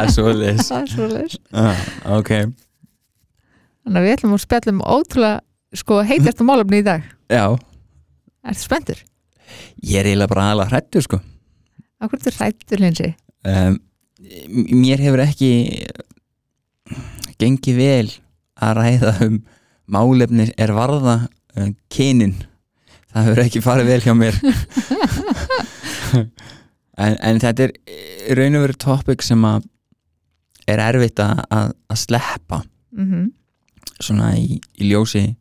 er svo er svo leis ok, þannig að við ætlum að spjallum ótrúlega sko heitast á málefni í dag. Já. Ertu spenntur? ég er eiginlega bara alveg hrættur sko. Akkur er þetta hrættur linsi? um, mér hefur ekki gengið vel að ræða um málefni er varða um, kynin. Það hefur ekki farið vel hjá mér en, en þetta er raun og veru topic sem að er erfitt að, að, að sleppa. Mm svona í, í ljósi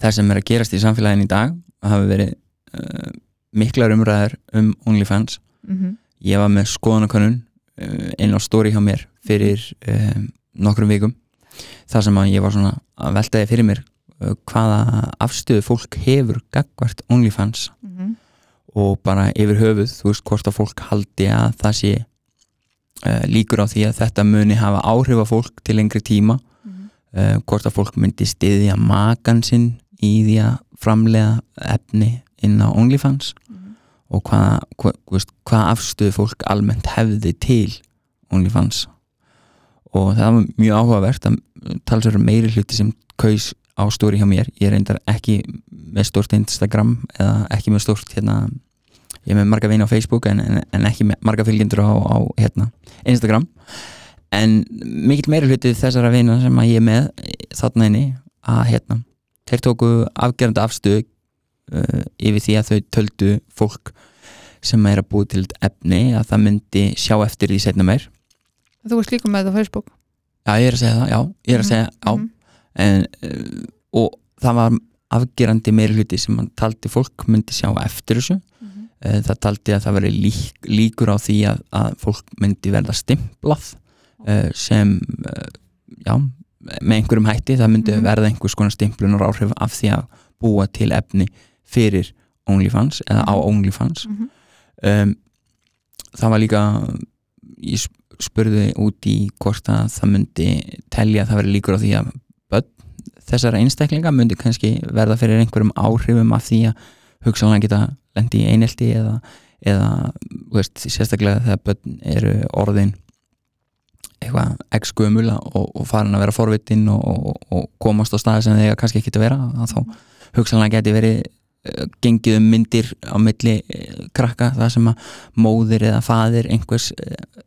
það sem er að gerast í samfélagin í dag það hafi verið uh, miklar umræður um OnlyFans. -hmm. ég var með skoðanakönnun uh, inn á stóri hjá mér fyrir um, nokkrum vikum. Þar sem að ég var svona að veltaði fyrir mér uh, hvaða afstöðu fólk hefur gagvart OnlyFans. Mm -hmm. Og bara yfir höfuð þú veist hvort að fólk haldi að það sé uh, líkur á því að þetta muni hafa áhrif á fólk til lengri tíma. Uh, hvort að fólk myndi stiðja makan sinn í því að framlega efni inn á OnlyFans og hvað hva, hva, afstöðu fólk almennt hefði til OnlyFans. Og það var mjög áhugavert að talsverður meiri hluti sem kaus á stóri hjá mér. Ég er reyndar ekki með stórt Instagram eða ekki með stórt hérna, ég er með marga vini á Facebook en, en, en ekki með marga fylgjendur á, á hérna, Instagram. En mikill meiri hluti þessara vina sem að ég er með þarna inni að hérna, þeir tóku afgerandi afstöð uh, yfir því að þau töldu fólk sem er að búi til efni að það myndi sjá eftir því setna meir. Þú varst líka með þetta á Facebook? Já ég er að segja það, já, ég er að segja já, Mhm. En, uh, og það var afgerandi meiri hluti sem hann taldi fólk myndi sjá eftir þessu Mhm. uh, það taldi að það veri lík, líkur á því að, að fólk myndi verða stimplað uh, sem uh, já, með einhverjum hætti það myndi Mhm. verða einhvers konar stimplunar áhrif af því að búa til efni fyrir OnlyFans eða á OnlyFans Mhm. um, það var líka ég sp- spurði út í hvort að það myndi telja að það veri líkur á því að þessara einstaklinga myndi kannski verða fyrir einhverjum áhrifum af því að hugsanlega geta lendi í einelti eða, eða veist, sérstaklega þegar börn eru orðin eitthvað ex-gömul og, og farin að vera forvitin og, og, og komast á staði sem þeir kannski ekki að vera að þá hugsanlega geti verið uh, gengið um myndir á milli uh, krakka það sem að móðir eða faðir einhvers uh,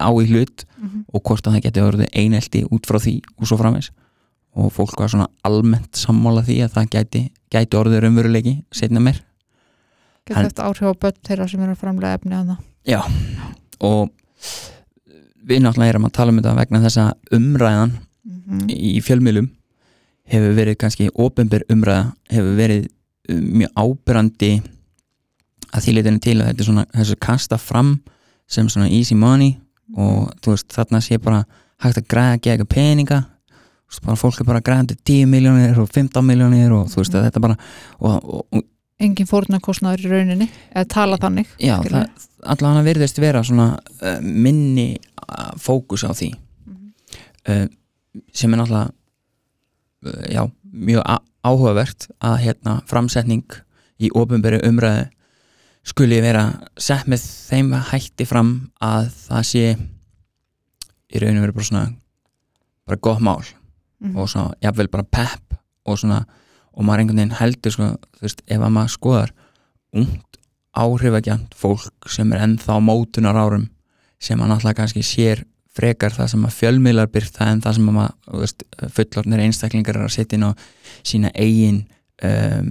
á í hlut Mhm. og hvort að það geti orðið einelti út frá því og svo framvegs og fólk var svona almennt sammála því að það gæti, gæti orðið raunveruleiki setna Getur Hann- þetta áhrif á börn þeirra sem eru að framlega efni að það Já, og við náttúrulega erum að tala um þetta vegna þess að umræðan Mhm. í fjölmiðlum hefur verið kannski ofinber umræða, hefur verið uh, mjög ábyrrandi að því leitinu til að þetta er svona þessu kasta fram sem svona easy money og þú veist þarna sé bara hægt að græða gegn peninga bara fólk er bara að græða til 10 miljónir og 15 miljónir og þú veist að þetta bara og, og, og Engin fórnarkostnaður í rauninni eða tala þannig Já, það allavega virðist vera svona uh, minni uh, fókus á því. Uh, sem er náttúrulega uh, já, mjög áhugavert að hérna framsetning í ofinberi umræðu skuli vera sett með þeim hætti fram að það sé í rauninu verið bara svona bara gott mál Mhm. og svona jafnvel bara pepp og svona og maður einhvern veginn heldur sko, þú veist, ef að maður skoðar ungt áhrifagjant fólk sem er ennþá mótunar árum sem að náttúrulega kannski sér frekar það sem að fjölmiðlar byrta en það sem að maður, þú veist, fullornir einstaklingar er að setja inn á sína eigin um,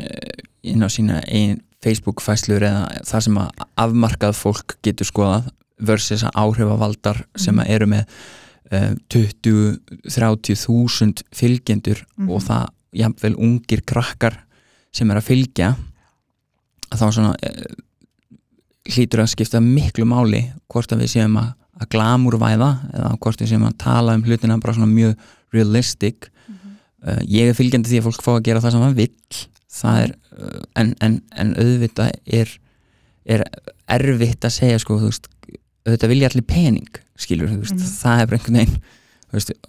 eh, inn á sína eigin Facebook fæslur eða það sem að afmarkað fólk getur skoðað versus að áhrifavaldar sem að eru með um, 20-30 þúsund fylgjendur Mhm. og það jafnvel ungir krakkar sem er að fylgja að þá svona uh, hlýtur að skipta miklu máli hvort að við séum að, að glamúrvæða eða hvort við séum að tala um hlutina bara svona mjög realistic. Uh, ég er fylgjandi því að fólk fá að gera það sem það vill. Það er, en, en, en auðvitað er, er erfitt að segja sko, veist, auðvitað vilja allir pening skilur, veist, Mhm. það er bara einhvern veginn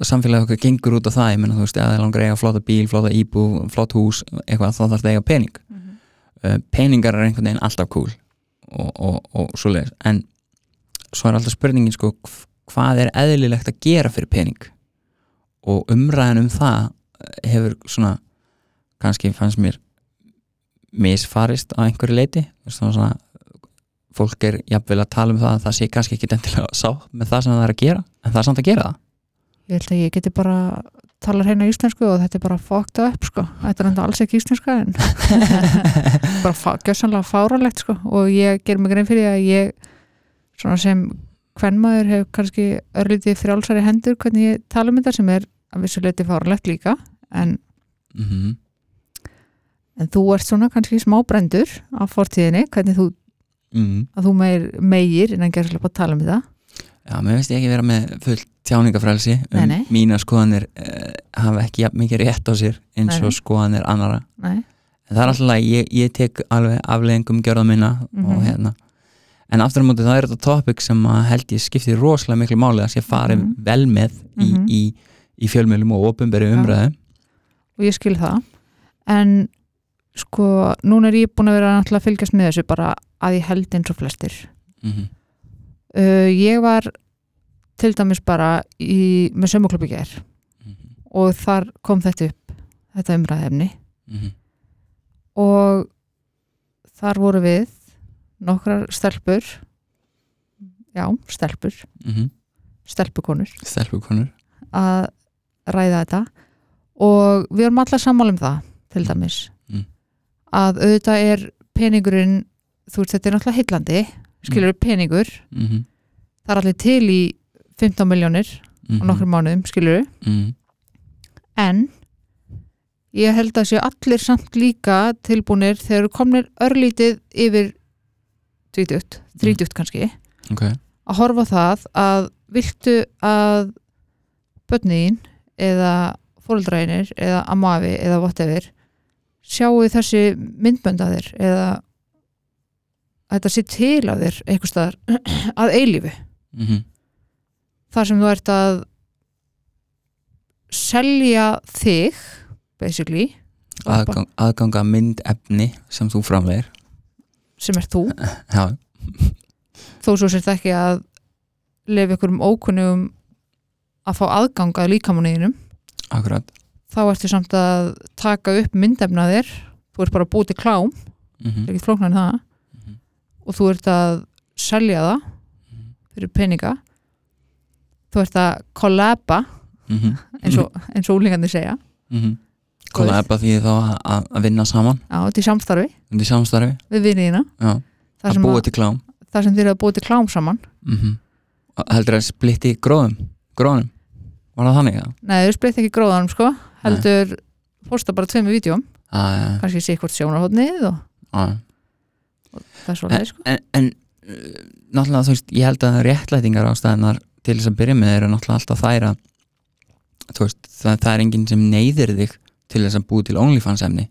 samfélagið okkar gengur út á það ég menna, veist, að það langar að eiga flotta bíl, flotta íbú flott hús, eitthvað, þá þarf það að eiga pening. Uh, peningar er einhvern veginn alltaf cool og, og, og svoleiðis en svo er alltaf spurningin sko hv- hvað er eðlilegt að gera fyrir pening? Og umræðan um það hefur svona kannski fannst mér misfarist á einhverju leiti svona, svona, fólk er jafnvel að tala um það að það sé kannski ekki endilega sátt með það sem það er að gera en það er samt að gera það ég held að ég geti bara tala hreina íslensku og þetta er bara fucked up sko. þetta er enda alls ekki íslenska en bara fá, gjössanlega fáralegt sko. og ég ger mig grein fyrir að ég svona sem hvernmaður hef kannski örlítið frjálsari hendur hvernig ég tala um þetta sem er að vissuleiti fáralegt líka en, mm -hmm. en þú ert svona kannski smá brendur á fortíðinni, hvernig þú Mm að þú meir, meir innan gerðslega að tala um þetta Já, mér veist ég ekki vera með fullt tjáningafrælsi um Nei, nei. mína skoðanir uh, hafa ekki jafn mikið rétt á sér eins og nei. skoðanir annara Nei, en það er alltaf að ég, ég tek alveg afleðingum gjörða minna og Mhm. hérna en aftur á móti það er þetta topic sem held ég skiptir rosalega miklu máli að sé farið Mhm. vel með í, Mhm. í, í fjölmjölum og ofinberi umræðu og ég skil það en sko, núna er ég búin að vera að fylgjast með þessu bara að ég held eins og flestir. Mm -hmm. uh, ég var til dæmis bara í, með sömuklubbi ger og þar kom þetta upp þetta umræðefni Mhm. og þar voru við nokkrar stelpur. Já, stelpur. Stelpukonur. Stelpukonur. Að ræða þetta. Og við erum allar sammála um það til dæmis. Mm. að auðvitað er peningurinn þú veist þetta er náttúrulega heillandi skilur peningur, mm -hmm. það er allir til í 15 miljónir á nokkrum mánuðum skilur mm en ég held að sé allir samt líka tilbúnir þegar komnir örlítið yfir 20, 30 kannski ok. að horfa það að viltu að börnin eða fóreldrænir eða amafi eða whatever sjáu þessi myndbönd að þér eða að þetta sé til af þér einhvers staðar að eilífu. Mm -hmm. þar sem þú ert að selja þig basically. Aðgang, aðganga myndefni sem þú framlegir sem er þú. Já, þó svo sért ekki að lefa ykkur um ókunnugum að fá aðgang að líkamanniðinum. Akkurat. Þá ertu samt að taka upp myndefna þér. Þú ert bara að búið til klám. Mm það er ekki flóknar en það. Og þú ert að selja það fyrir peninga þú ert að kollaba -hmm. eins og, eins og úlingandi segja. Mm Kollaba því þá að- að vinna saman. Á, til samstarfi. Undir samstarfi. Við vinniðina já, að búa til klám. þar sem þið eru að búið til klám saman. Mm heldur að splitti gróðum gróðum, var það þannig að nei, þau splitt ekki gróðanum sko. Heldur posta bara tveimur vídjum kannski sé hvort sjónarhóðnið og, er sko. En, en uh, náttúrulega þú veist, ég held að réttlætingar ástæðinar til þess að byrja með eru náttúrulega alltaf þær að þú veist, það, það er enginn sem neyðir þig til þess að búi til OnlyFans efni.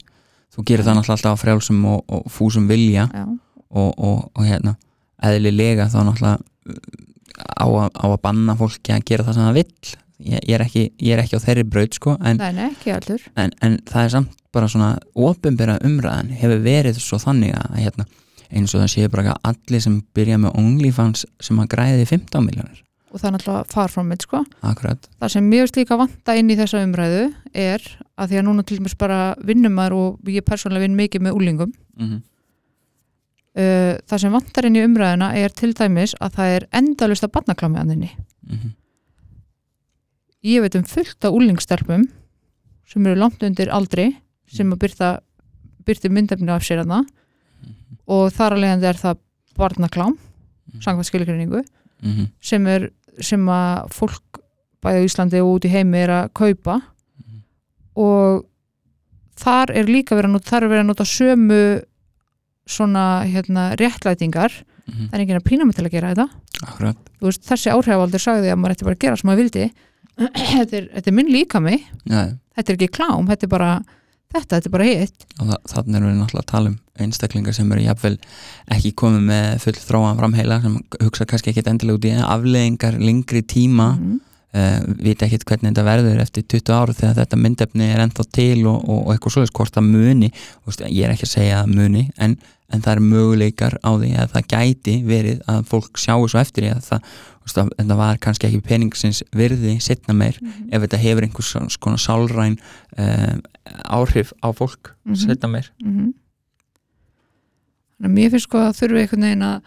Þú gerir það náttúrulega alltaf á frjálsum og, og fúsum vilja og, og, og hérna eðlilega þá náttúrulega uh, á á að banna fólki að gera það sem það vill. Ég, ég, er ekki, ég er ekki á þeirri braut sko en, nei, nei, ekki allur en, en það er samt bara svona ofinbera umræðan hefur verið svo þannig að hérna, eins og það séu bara að allir sem byrja með OnlyFans sem að græði 15 miljónir og það er náttúrulega far from it sko. Akkurat. Það sem mjög slíka vanta inn í þessa umræðu er að því að núna til dæmis bara vinnum maður og ég persónulega vinn mikið með úlingum mm -hmm. uh, það sem vantar inn í umræðuna er til dæmis að það er endalust að barnaklámi að henni. Mm ég veit um fullt af úlingstelpum sem eru langt undir aldri sem að byrta, byrti myndefni af sér hana og þar leiðandi er það barnaklám samkvæmt skilgrinningu Mm -hmm. sem, er, sem að fólk bæði á Íslandi og út í heimi er að kaupa. Og þar er líka verið að nota, þar er verið að nota sömu svona hérna réttlætingar. Það er enginn að pína mig til að gera þetta. Veist, þessi áhrifaldur sagði að maður ætti bara að gera sem maður vildi. Þetta er, þetta er minn líkami. Já, þetta er ekki klám, þetta er bara þetta, þetta er bara hitt. Og þa þannig erum við náttúrulega að tala um einstaklingar sem eru jafnvel ekki komið með full þróan framheila sem hugsa kannski ekki endilega út í afleðingar lengri tíma Mhm. uh, vita ekkert hvernig þetta verður eftir 20 ára þegar þetta myndefni er ennþá til og, og, og eitthvað svoleiðis hvort það muni veist, ég er ekki að segja muni en, en það er möguleikar á því að það gæti verið að fólk sjáu svo eftir því að það, að, það var kannski ekki peningsins virði setna meir Mhm. ef þetta hefur einhvers svona sálræn uh, áhrif á fólk Mhm. setna meir mm að mér finnst sko að þurfi einhvern veginn að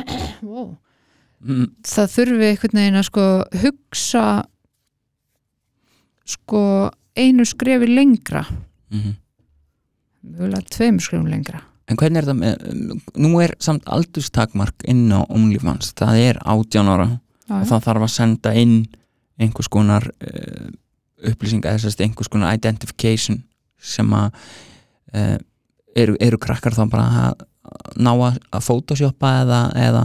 wow. mm, það þurfi einhvern veginn að sko hugsa sko einu skrefi lengra. Mm mögulega tveim skrefum lengra. En hvernig er það með, nú er samt aldurstakmark inn á OnlyFans, það er 18 ára já, og það þarf að senda inn einhvers konar uh, upplýsinga, þess að einhvers konar identification sem að uh, eru, eru krakkar þá bara að ná að, að photoshoppa eða, eða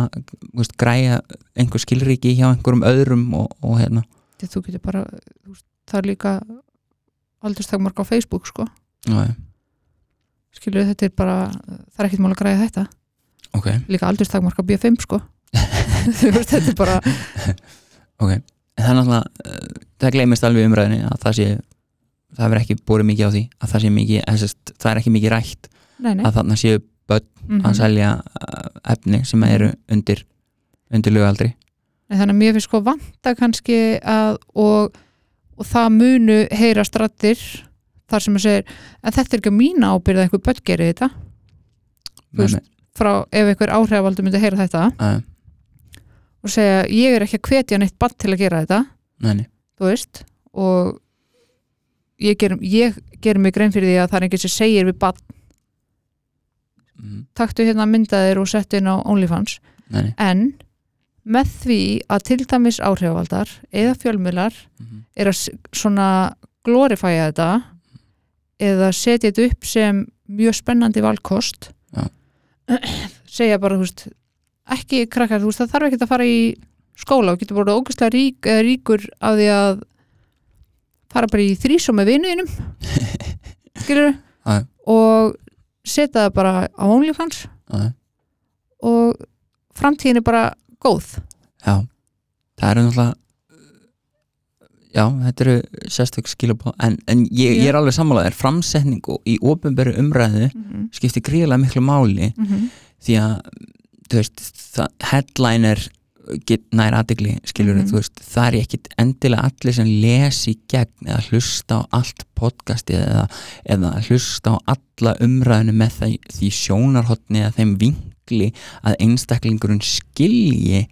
veist, græja einhver skilríki hjá einhverjum öðrum og, og hérna. Þú getur bara það er líka aldurstakmark á Facebook sko. Já, skilur þetta er bara, það er ekkert mál að græða þetta. Ok, líka aldurstakmark á B5 sko. Þetta er bara ok. Það er náttúrulega, uh, það gleymist alveg umræðinni að það sé það verður ekki búið mikið á því að það sé mikið, það er ekki mikið rætt. Nei, nei. að þarna séu Mm að selja uh, efni sem eru undir undir lögaldri. Þannig að mér finnst sko vanta kannski að og, og það munu heyra strattir þar sem að segir en þetta er ekki mín ábyrð að einhver börn gerir þetta. Veist, frá ef einhver áhrifavaldur myndi heyra þetta uh, og segja ég er ekki að hvetja neitt barn til að gera þetta. Neini, þú veist og ég ger, ég ger mig grein fyrir því að það er enginn sem segir við barn mm, taktu hérna myndaðir og settu inn á OnlyFans. Neini en með því að til dæmis áhrifavaldar eða fjölmiðlar mm, er að svona glorifæja þetta eða setja þetta upp sem mjög spennandi valkost Já. segja bara, veist ekki krakkar, veist, það þarf ekki að fara í skóla. Og getur bara ógæslega rík, eða ríkur af því að fara bara í þrísum með vinuðinum skilur og setja það bara á OnlyFans uh, og framtíðin er bara góð. Já það eru náttúrulega já, þetta eru sérstök skilabóð en, en ég, ég er alveg sammálaðir framsetning í ofinberu umræðu mm -hmm. skiptir gríðlega miklu máli því að veist, það, headliner get, nær aðegli skilur Mhm. þú veist, það er ekkit endilega allir sem lesi gegn eða hlusta á allt podcastið eða, eða hlusta á alla umræðinu með það, því sjónarhotni eða þeim vinkli að einstaklingurinn skilji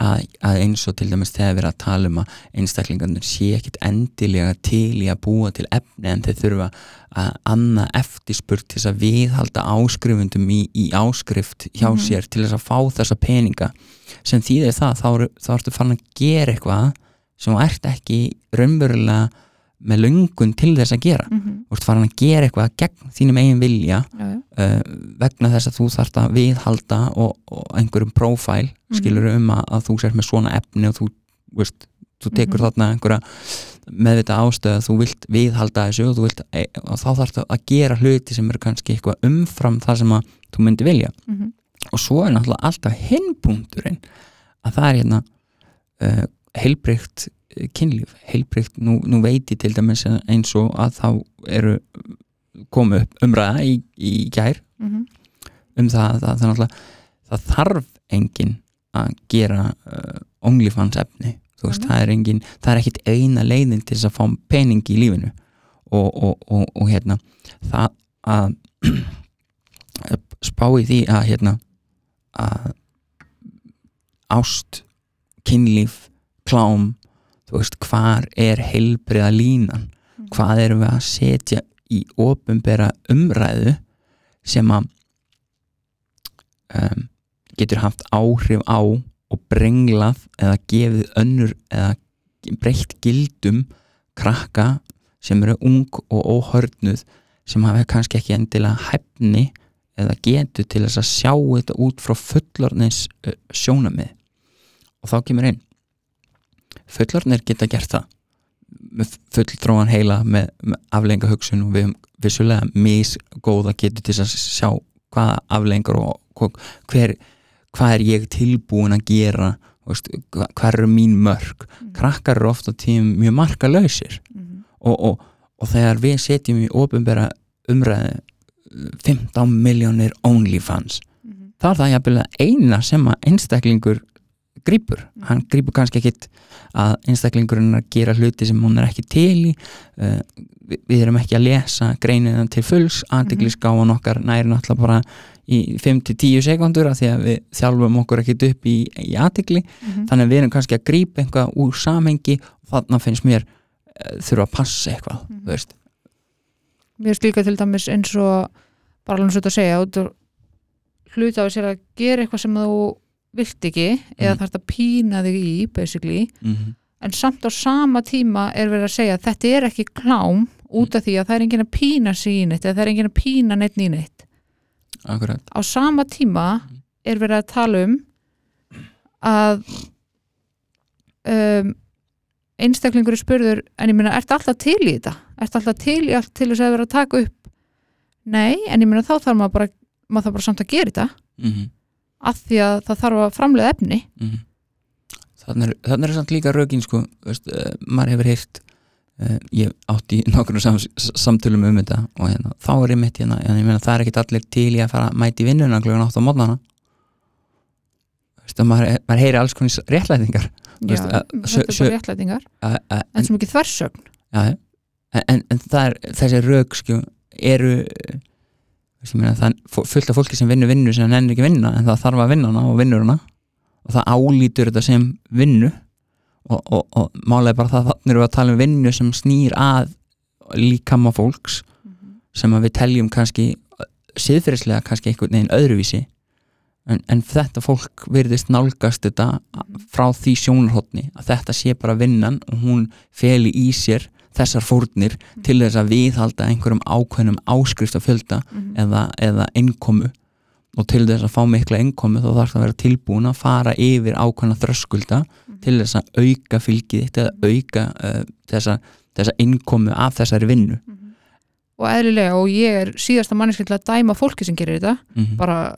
að, að eins og til dæmis þegar við erum að tala um að einstaklingarnir sé ekkit endilega til í að búa til efni en þeir þurfa að annað eftirspurt til þess að viðhalda áskrifundum í, í áskrift hjá Mhm. sér til þess að fá þessa peninga sem þýðir það, þá, þá ertu farin að gera eitthvað sem ert ekki raunverulega með löngun til þess að gera Mhm. þú ert farin að gera eitthvað gegn þínum eigin vilja uh, vegna þess að þú þarft að viðhalda og, og einhverjum prófæl Mhm. skilur um að, að þú sért með svona efni og þú, veist, þú tekur Mhm. þarna einhverja meðvita ástöð að þú vilt viðhalda þessu og, vilt, e, og þá þarfst að gera hluti sem eru kannski eitthvað umfram það sem að þú myndi vilja Mhm. og svo er náttúrulega alltaf hinpunkturinn að það er hérna uh, heilbreykt uh, kynlíf heilbreykt, nú, nú veit ég til dæmis eins og að þá eru komu upp umræða í, í gær Mhm. um það að það, það, náttúrulega, það þarf enginn að gera uh, OnlyFans efni þú veist, Mhm. það er engin, það er ekkit eina leiðin til þess að fá pening í lífinu og, og, og, og hérna það að spá í því að hérna að ást kynlíf, klám þú veist, hvar er heilbriða línan? Hvað erum við að setja í ofinbera umræðu sem að um, getur haft áhrif á og brenglað eða gefið önnur eða breytt gildum krakka sem eru ung og óhörnuð sem hafa kannski ekki endilega hæfni eða getur til þess að sjá þetta út frá fullorðnins uh, sjónamið og þá kemur inn fullorðnir geta gert það með fulltróan heila með, með aflenga hugsun og við höfum vissulega misgóða getur til að sjá hvaða aflengar og hver, hvað er ég tilbúin að gera Þú veist, hva- hvar eru mín mörg krakkar eru ofta tím mjög markalausir Mhm. og, og, og þegar við setjum í ofinbera umræði 15 miljónir OnlyFans Mhm. þá er það jafnvel að eina sem að einstaklingur grípur, hann grípur kannski ekkit að einstaklingurinn að gera hluti sem hún er ekki til í. Uh, við, við erum ekki að lesa greininan til fulls, aðdeglisgáan okkar næri náttúrulega bara í 5-10 sekundur af því að við þjálfum okkur ekkit upp í, í aðdegli Mhm. þannig að við erum kannski að grípa eitthvað úr samhengi og þarna finnst mér uh, þurfa að passa eitthvað, Mhm. þú veist. Mér finnst líka til dæmis eins og bara alveg svo að segja hluta á sér að gera eitthvað sem þú vilt ekki eða Mhm. þarf að pína þig í basically, mm -hmm. en samt á sama tíma er verið að segja að þetta er ekki klám út af því að það er enginn að pína sig í neitt eða það er enginn að pína neitt í neitt akkurat á sama tíma er verið að tala um að um, einstaklingur spurður en ég meina, ertu alltaf til í þetta? Ertu alltaf til í allt til þess að vera að taka upp? Nei, en ég meina þá þarf maður bara maður þarf bara samt að gera þetta mm -hmm. Af því að það þarf að framlega efni. Þannig er, er samt líka rökin sko, veist, uh, maður hefur heyrt uh, ég átti í nokkrum sam, samtölum um þetta og hérna, þá er ég mitt hérna, en ég meina það er ekkit allir til í að fara að mæti vinnuna klugan átt á mótnana maður, maður heyri alls konis réttlætingar. Já, Veist, að- þetta er bara réttlætingar. uh, uh, en sem ekki þversögn. Já. en, en, en er, þessi rauk sko, eru eh, veist, ég meina, það er fullt af fólki sem vinnur vinnu sem nennir ekki að vinna en það þarf að vinna hana og vinnur hana. Og það álítur þetta sem vinnu. Og, og, og málega bara það þannig erum við að tala um vinnu sem snýr að líkama fólks sem að við teljum kannski siðferðislega kannski einhvern veginn öðruvísi. En, en þetta fólk virðist nálgast þetta frá því sjónarhóttni að þetta sé bara vinnan og hún feli í sér þessar fórnir til þess að viðhalda einhverjum ákveðnum áskrift af fjölda eða, eða innkomu. Og til þess að fá mikla innkomu þá þarf það að vera tilbúin að fara yfir ákveðna þröskulda til þess að auka fylgið þitt eða auka uh, þessa, þessa innkomu af þessari vinnu. Og eðlilega og ég er síðasta manneski til að dæma fólki sem gerir þetta. Mm -hmm. bara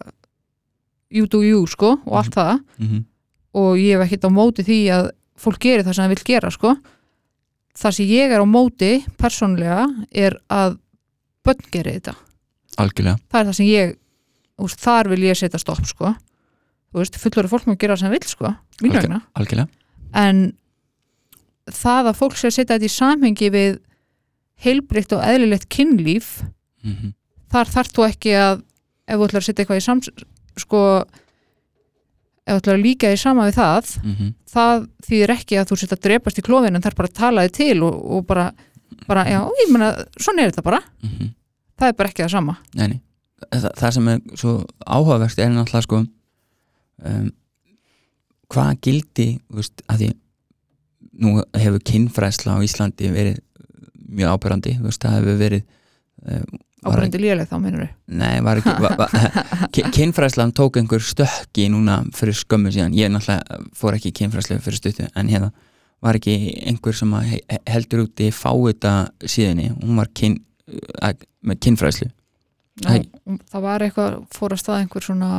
you do you sko og allt það. Mm -hmm. og ég hef ekkert á móti því að fólk gerir það sem það vil gera sko það sem ég er á móti persónlega er að börn gerir þetta. Algjörlega. Það er það sem ég úst, þar vil ég setja stopp sko. Fullur fólk má gera það sem vil sko algjörlega. En það að fólk sé að setja þetta í samhengi við heilbrikt og eðlilegt kynlíf mm -hmm. þar þarf þú ekki að ef þú ætlar að setja eitthvað í sams sko ef þú ætlar að líka því sama við það það þýðir ekki að þú setja að drepast í klófin en það er bara að tala þig til og, og bara, bara, já, ég meina svona er þetta bara, það er bara ekki það sama. Nei, nei. Það, það sem er svo áhugaverst er náttúrulega sko um, hvað gildi þú veist, að því nú hefur kynfræðsla á Íslandi verið mjög ábyrrandi þú veist, það hefur verið um, ábrendi líðileg þá meinur Nei, var ekki Kynfræðslan tók einhver stökki núna fyrir skömmu síðan. Ég náttúrulega fór ekki kynfræðslu fyrir stuttu en hérna var ekki einhver sem heldur úti fáita síðinni hún var kyn, með kynfræðslu. Æ. Nú, það var eitthvað, fór að stað einhver svona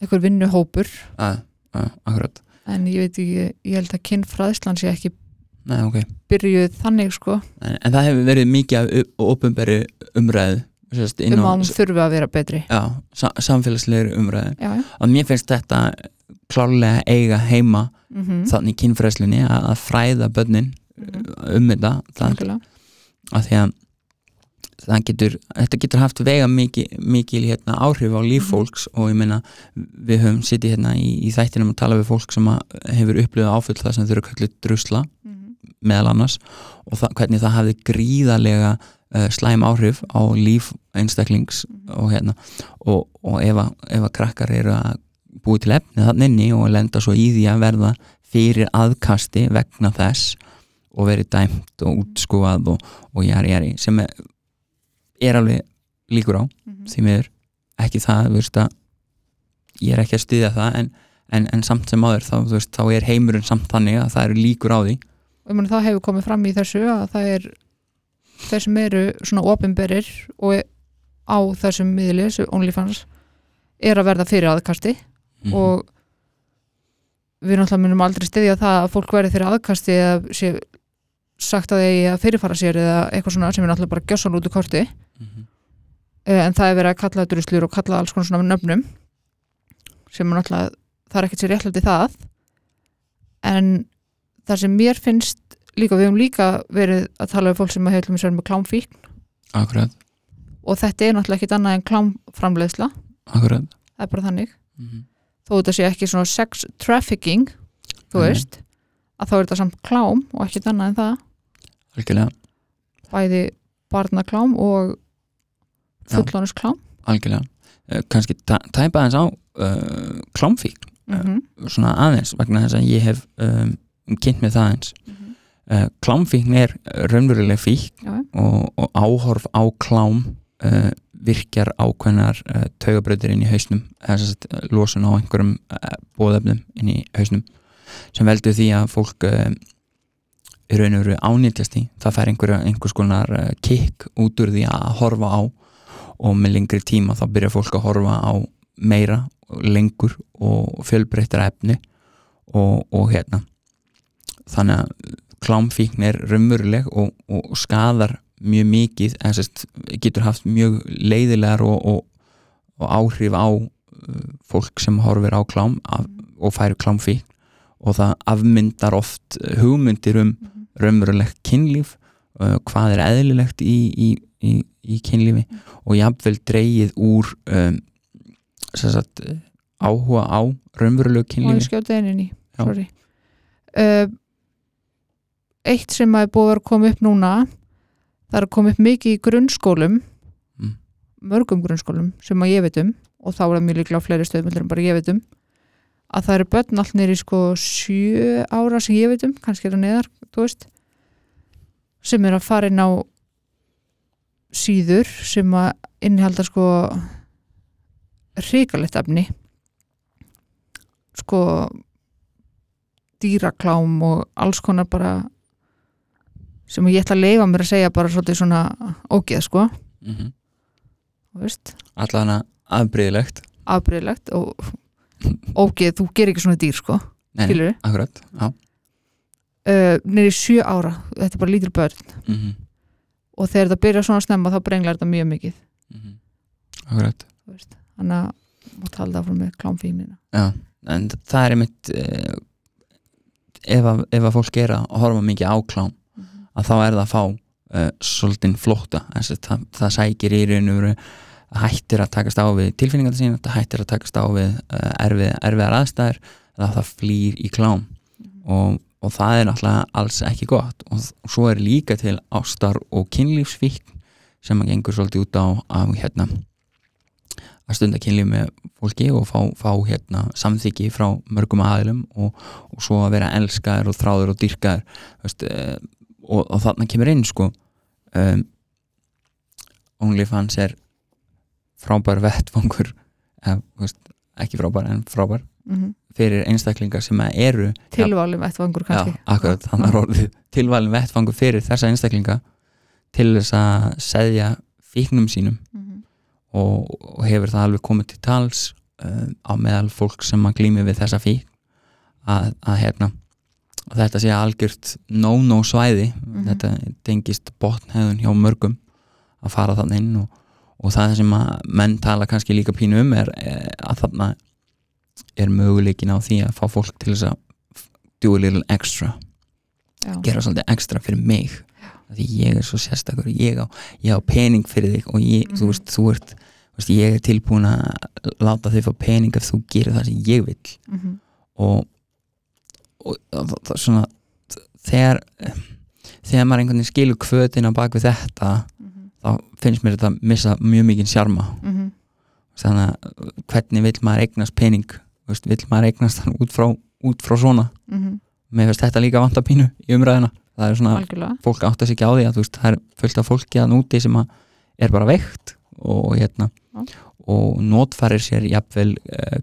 einhver vinnuhópur. Að, að, akkurat. En ég veit ekki, ég held að kynfræðslan sé ekki Nei, okay. byrjuð þannig sko. En, en það hefur verið mikið af ofinberi umræðu sérst, um að hún þurfi að vera betri. Já, sa, samfélagslegri umræðu. Já, já, og mér finnst þetta klárlega eiga heima mm þannig í kynfræðslunni að, fræða börnin um þetta algjörlega. að því að getur, þetta getur haft vega mikil, mikil hérna, áhrif á líf Mhm. fólks og ég meina við höfum sittið hérna í, í þættinum að tala við fólk sem hefur upplifað áföll það sem þau eru kallið drusla meðal annars og það, hvernig það hafði gríðarlega uh, slæm áhrif á líf einstaklings og hérna og, og ef, að, ef að krakkar eru að búi til efni þannig og lenda svo í því að verða fyrir aðkasti vegna þess og verið dæmt og útskúað og, og jari jari sem er, er alveg líkur á því miður. Ekki það veist ég er ekki að styðja það en, en, en samt sem áður þá, veist, þá er heimurinn samt þannig að það eru líkur á því ég meni það hefur komið fram í þessu að það er þeir sem eru svona opinberir og á þessum miðli, þessu OnlyFans er að verða fyrir aðkasti Mhm. og við náttúrulega munum aldrei styðja það að fólk verði fyrir aðkasti eða sé sagt að þeir að fyrirfara sér eða eitthvað svona sem er náttúrulega bara gjössan út í korti Mhm. Eh, en það er verið að kalla druslur og kalla alls konar svona nöfnum sem er náttúrulega það er ekkert sér réttlæti það en það sem mér finnst líka, við höfum líka verið að tala um fólk sem hefur verið með klámfík akkurat, og þetta er náttúrulega ekkit annað en klámframleiðsla. Akkurat. Það er bara þannig. Mhm. þó þetta sé ekki svona sex trafficking þú Nei. veist að þá er þetta samt klám og ekkit annað en það. Algjörlega, bæði barnaklám og fullónus klám. Algjörlega. Uh, kannski tæpa aðeins á uh, klámfík, mm -hmm. svona aðeins vegna þess að ég hef um, kynnt með það eins uh, klámfíkn er raunveruleg fík Já. og, og áhorf á klám uh, virkjar ákveðnar uh, taugabrautir inn í hausnum losun á einhverjum bóðefnum inn í hausnum sem veldur því að fólk uh, í raun og veru ánýtjast í það fær einhverja, einhvers konar kick út úr því að horfa á og með lengri tíma þá byrjar fólk að horfa á meira, lengur og fjölbreyttra efni og, og hérna þannig að klámfíkn er raunveruleg og, og skadar mjög mikið sérst, getur haft mjög leiðilegar og, og, og áhrif á uh, fólk sem horfir á klám af, og færi klámfíkn. Og það afmyndar oft hugmyndir um raunverulegt kynlíf uh, hvað er eðlilegt í, í, í, í kynlífi og jafnvel dreigið úr um, sagt, áhuga á raunverulegu ég kynlífi. Skjóta einin í Já. sorry. Uh, eitt sem að er búið að koma upp núna það er að koma upp mikið í grunnskólum Mm. mörgum grunnskólum sem að ég veit um og þá er það mjög líklega á fleiri stöðmöldur en bara ég veit um að það eru börn allt nýri sko sjö ára sem ég veit um kannski er það neðar, veist sem er að fara inn á síður sem að innihalda sko hrikalegt efni sko dýraklám og alls konar bara sem ég ætla að leifa mér að segja bara svolítið svona ógeð sko, mm -hmm. veist. Allan afbreyðilegt afbreyðlegt og ógeð, þú gerir ekki svona dýr sko. Nei, akkurat uh, nýri sjö ára, þetta er bara lítil börn. Mm -hmm. og þegar þetta byrjar svona snemma þá brenglar þetta mjög mikið. Akkurat. Þú veist. þannig að maður talda frá með klámfíknina já. en það er einmitt uh, ef, að, ef að fólk er að horfa mikið á klám að þá er það að fá uh, svolítinn flótta. Þessi, það, það sækir í raun og veru hættir að takast á við tilfinningar sín það hættir að takast á við uh, erfið, erfiðar aðstæður það, það flýr í klám. Og, og það er náttúrulega alls ekki gott. Og, og svo er líka til ástar og kynlífsfíkn sem að gengur svolítið út á að hérna að stunda kynlíf með fólki og fá, fá hérna samþyggi frá mörgum aðilum og, og svo að vera elskaður og þráður og dyrkaður veist, uh, og, og þarna kemur inn sko um, OnlyFans er frábær vettfangur eða, veist, ekki frábær en frábær mm -hmm. fyrir einstaklingar sem eru tilvalum vettvangur kannski Já, akkurat, orðið tilvalin vettfangur fyrir þessa einstaklinga til þess að seðja fíknum sínum mm -hmm. og, og hefur það alveg komið til tals um, á meðal fólk sem að glými við þessa fík að, að hérna að þetta sé algjört no-no svæði Mhm. þetta tengist botnhæðun hjá mörgum að fara þannig inn og, og það sem að menn tala kannski líka pínu um er eh, að þarna er möguleikin á því að fá fólk til þess að do a little extra Já. gera svolítið ekstra fyrir mig Af því ég er svo sérstakur ég á, ég á pening fyrir þig og ég, þú Mhm. veist, þú ert veist, ég er tilbúin að láta þig fá pening ef þú gerir það sem ég vil mm -hmm. og, og, það, það, svona þegar þegar maður einhvern veginn skilur kvötin á bak við þetta þá finnst mér þetta missa mjög mikið sjarma. Mm -hmm. þannig að hvernig vill maður eignast pening? Veist, vill maður eignast hann út frá, út frá svona? Mér finnst þetta líka vanta pínu í umræðina það er svona, algjörlega. fólk átt að sig ekki á því að veist, það er fullt af fólki að núti sem að er bara veikt og hérna og notfærir sér jafnvel uh,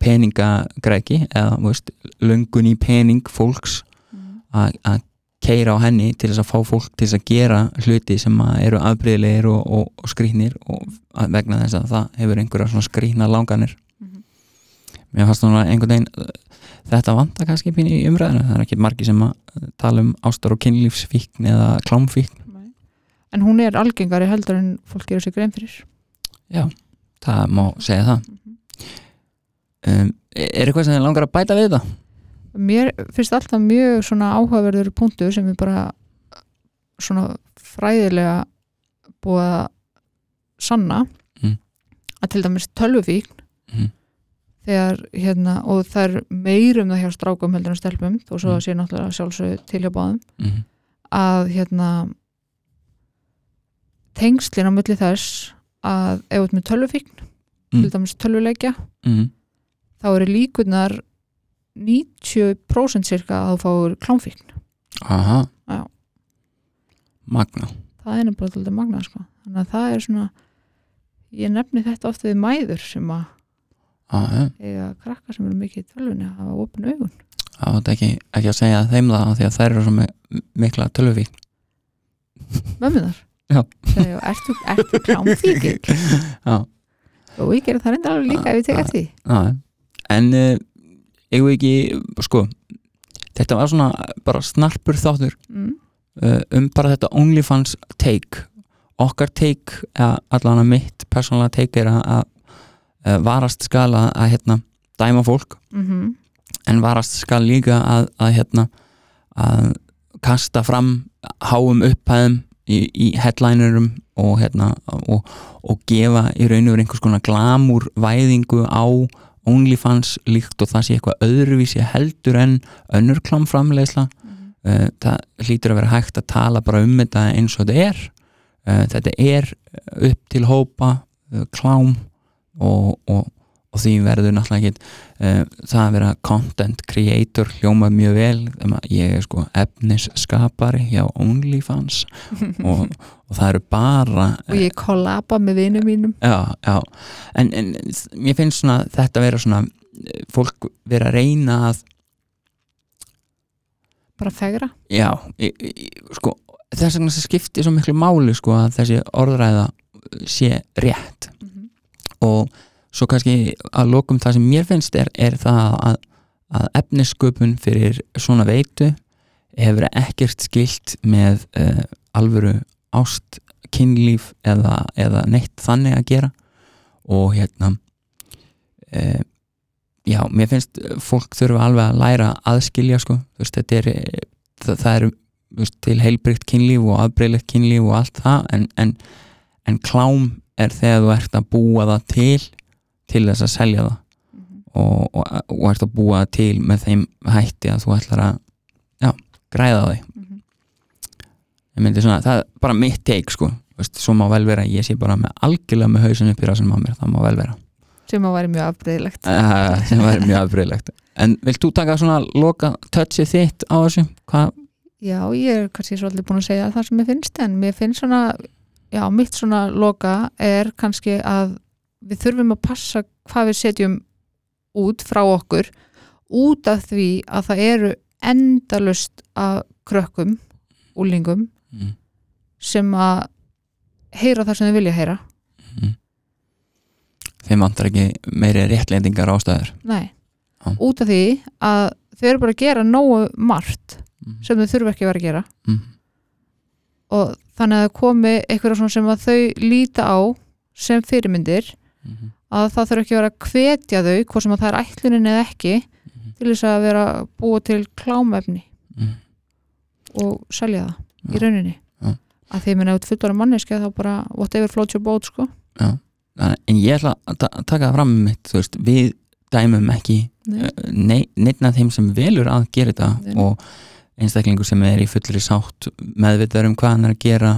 peningagræki eða veist, löngun í pening fólks að að keira á henni til þess að fá fólk til þess að gera hluti sem að eru afbreyðilegir og, og, og skrýtnir og vegna þess að það hefur einhverja svona skrýtna langanir. Mhm. mér fannst svona einhvern veginn þetta vantar kannski í umræðinu það er ekki margi sem að tala um ástar og kynlífsfíkn eða klámfíkn. En hún er algengari heldur en fólk gerur sig grein fyrir. Það má segja það um, er eitthvað sem þið langar að bæta við þetta? mér finnst alltaf mjög svona áhugaverður punktur sem er bara svona fræðilega búið að sanna Mm. að til dæmis tölvufíkn Mm. þegar hérna og það er meirum það hjá strákum heldur en stelpum og svo Mm. sé náttúrulega sjálfsög til hjá báðum Mm. að hérna tengslin á milli þess að ef þú ert með tölvufíkn Mm. til dæmis tölvuleikja Mm. Þá eru líkunar 90% cirka að þú fáur klámfíkn. Aha. Já. magna það er nefnilega alltaf magnað sko. þannig að það er svona ég nefni þetta oft við mæður sem að aha, eiga krakka sem eru mikið í tölvunni að hafa opin augun. Það var ekki, ekki að segja þeim það því að þær eru svo mi- mikla tölvufíkn. Mömmuðar Já. segja, ertu, ertu klámfíkir já. Og ég gerir það reyndar alveg líka ef ég tek eftir því en uh, eigum við ekki, sko þetta var svona bara snarpur þáttur mm. uh, um bara þetta OnlyFans take. Okkar take, að mitt persónulega take er að, uh, varast skal að, að hérna dæma fólk, Mm en varast skal líka að, að hérna að kasta fram háum upphæðum í, í headlinerum og hérna og, og gefa í raun og veru einhvers konar glamúr væðingu á OnlyFans líkt og það sé eitthvað öðruvísi heldur en önnur klámframleysla uh, það hlýtur að vera hægt að tala bara um þetta eins og þetta er. Uh, þetta er upp til hópa uh, klám og, og, og því verður náttúrulega ekki uh, það að vera content creator hljóma mjög vel. Ég er sko efnisskapari hjá OnlyFans. Og, og það eru bara og ég kollaba með vinum mínum. Já, já, en, en mér finnst svona þetta vera svona eh, fólk vera að reyna að bara fegra. Já, í, í, sko þess vegna skiptir svo miklu máli sko að þessi orðræða sé rétt. Og svo kannski að lokum það sem mér finnst er, er það að, að efnisköpun fyrir svona veitu hefur ekkert skilt með uh, alvöru ást, kynlíf eða, eða neitt þannig að gera. Og hérna uh, já, mér finnst fólk þurfa alveg að læra að aðskilja sko, þú veist, þetta er það, það er veist, til heilbrygt kynlíf og afbreyðlegt kynlíf og allt það en, en, en klám er þegar þú ert að búa það til til þess að selja það. Og, og, og ert að búa til með þeim hætti að þú ætlar að já, græða á því. Ég myndi svona, það er bara mitt take sko, Þú veist, svo má vel vera að ég sé bara með algjörlega með hausin upp í rassinum á mér, það má vel vera. Sem að væri mjög afbreyðilegt uh, sem væri mjög afbreyðlegt en vilt þú taka svona loka touchið þitt á þessu, hvað? Já, ég er kannski svolítið búin að segja það sem ég finnst en mér finnst svona, já, mitt svona loka er kannski að við þurfum að passa hvað við setjum út frá okkur út af því að það eru endalust af krökkum, úlingum mm, sem að heyra það sem þau vilja heyra. Mm. þeim vantar ekki meiri réttlendingar ástæður. Nei, Já. út af því að þau eru bara að gera nógu margt mm, sem þau þurfa ekki að vera að gera. Mm, og þannig að það komi eitthvað sem að þau líta á sem fyrirmyndir mm, að það þurfa ekki að vera að hvetja þau hvort sem að það er ætlunin eða ekki Mhm. til þess að vera búa til klámefni mm, og selja það Já. í rauninni Já. að ef þú fullur að manneski þá bara whatever floats your boat sko Þannig- en ég ætla að ta- taka það fram með mitt, veist, við dæmum ekki Nei. nei, neitt af þeim sem velur að gera þetta og einstaklingur sem er í fullri sátt meðvitaður um hvað hann er að gera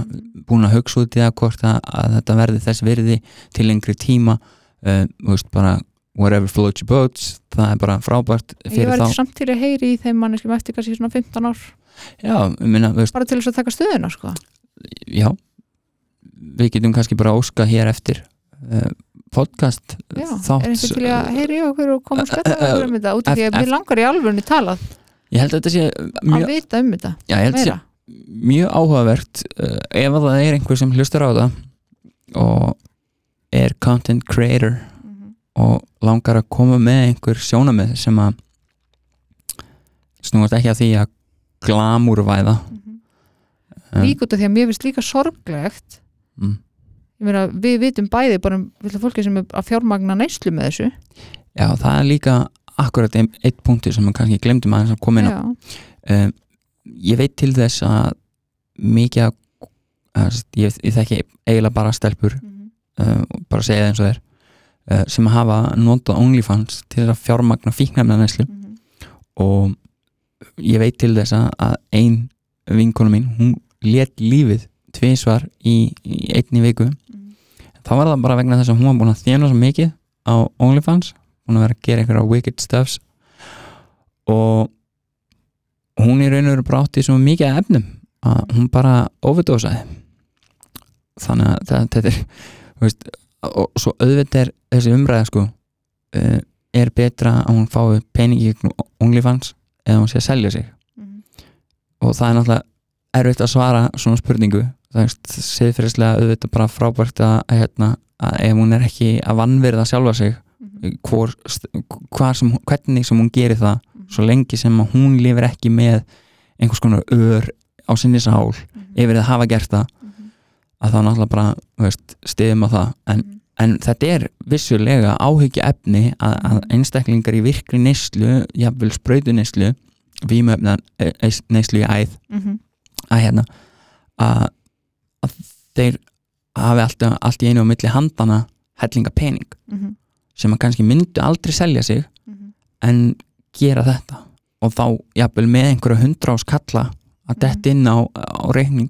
búin að hugsa út í það hvort að, að þetta verði þess virði til lengri tíma uh, veist, bara whatever floats your boats það er bara frábært ég fyrir var þá. ekki samt til að heyri í þeim manneskim eftir kannski svona 15 ár. Já, minna, veist, bara til þess að taka stöðuna sko. Já við getum kannski bara óska hér eftir uh, podcast Já, þátt er einhver til að heyri okkur og koma að spetta okkur um þetta út af því að mér langar í alvörunni talað ég held að þetta sé að mjög, vita um þetta? Já, ég held að þetta sé mjög áhugavert uh, ef að það er einhver sem hlustar á það og er content creator Mhm. og langar að koma með einhver sjónamið sem að snúast ekki að því að glamúrvæða. Um, líka út af því að mér finnst líka sorglegt. Mm, meina, við vitum bæði bara um fólki sem er að fjármagna neyslu með þessu. Já, það er líka akkurat ein, eitt punktur sem við kannski glemdum aðeins að koma inn á um, ég veit til þess að mikið að að ég, ég þekki eiginlega bara stelpur Mhm. uh, og bara segja það eins og þeir uh, sem hafa notað OnlyFans til að fjármagna fíknefna næslu Mhm. og ég veit til þess að- að ein vinkonu mín, hún let lífið tvisvar í, í einni viku Mhm. þá var það bara vegna þess að hún var búin að þjána svo mikið á OnlyFans búin að vera að gera einhverja wicked stuffs og hún í raun og veru bara átti svo mikið af efnum að hún bara overdósaði þannig að það, þetta er veist, og svo auðvitað er þessi umræða sko uh, er betra að hún fái peningi í OnlyFans eða hún sé að selja sig Mhm. og það er náttúrulega erfitt að svara svona spurningu það er siðfyrirslega auðvitað bara frábært að, hérna, að ef hún er ekki að vannverða sjálfa sig. Hvor, sem, hvernig sem hún gerir það Mhm. svo lengi sem hún lifir ekki með einhvers konar ör á sinni sál Mhm. yfir að hafa gert það Mhm. að þá náttúrulega bara veist, stiðum á það en, Mhm. en þetta er vissulega áhyggja efni að, að Mhm. einstaklingar í virkri neyslu jafnvel sprautu neyslu vímöfna neyslu í æð Mhm. að hérna að, að þeir hafi alltaf, allt í einu á milli handana hellinga pening. Sem að kannski myndu aldrei selja sig Mhm. en gera þetta og þá jafnvel með einhverja hundra ás kalla að Mhm. detta inn á, á reikning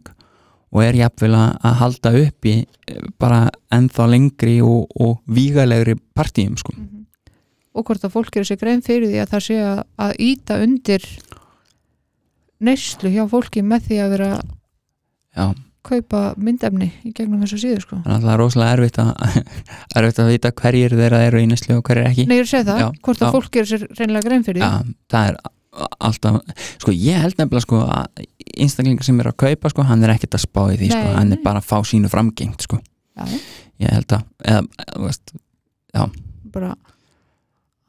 og er jafnvel að, að halda upp í eh, bara ennþá lengri og, og vígalegri partíum sko. Mhm. og hvort að fólk eru sér grein fyrir því að það sé að, að íta undir neyslu hjá fólki með því að vera Já, kaupa myndefni í gegnum þessu síðu sko. þannig að það er rosalega erfitt að, erfitt að vita hverjir þeirra eru í neslu og hverjir ekki Nei, ég er að segja það, Já, hvort að já. fólk eru sér reynilega grein fyrir því Já, það er alltaf sko ég held nefnilega sko að einstaklingar sem er að kaupa sko, hann er ekkert að spá í því sko, Nei, hann nei. er bara að fá sínu framgengt sko, Já, já. ég held að eða, þú veist, bara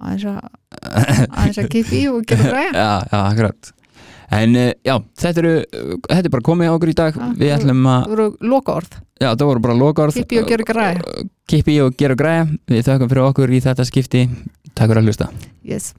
aðeins að aðeins að kipa í og gera græja já, já, akkurat en uh, já, þetta eru þetta er bara komið á okkur í dag. Já, við þú- ætlum að, það voru loka orð já, það voru bara lokaorð. Kipa í og gera græja. Kippi og gera græja. Við þökkum fyrir okkur í þetta skipti. Takk fyrir að hlusta. Yes.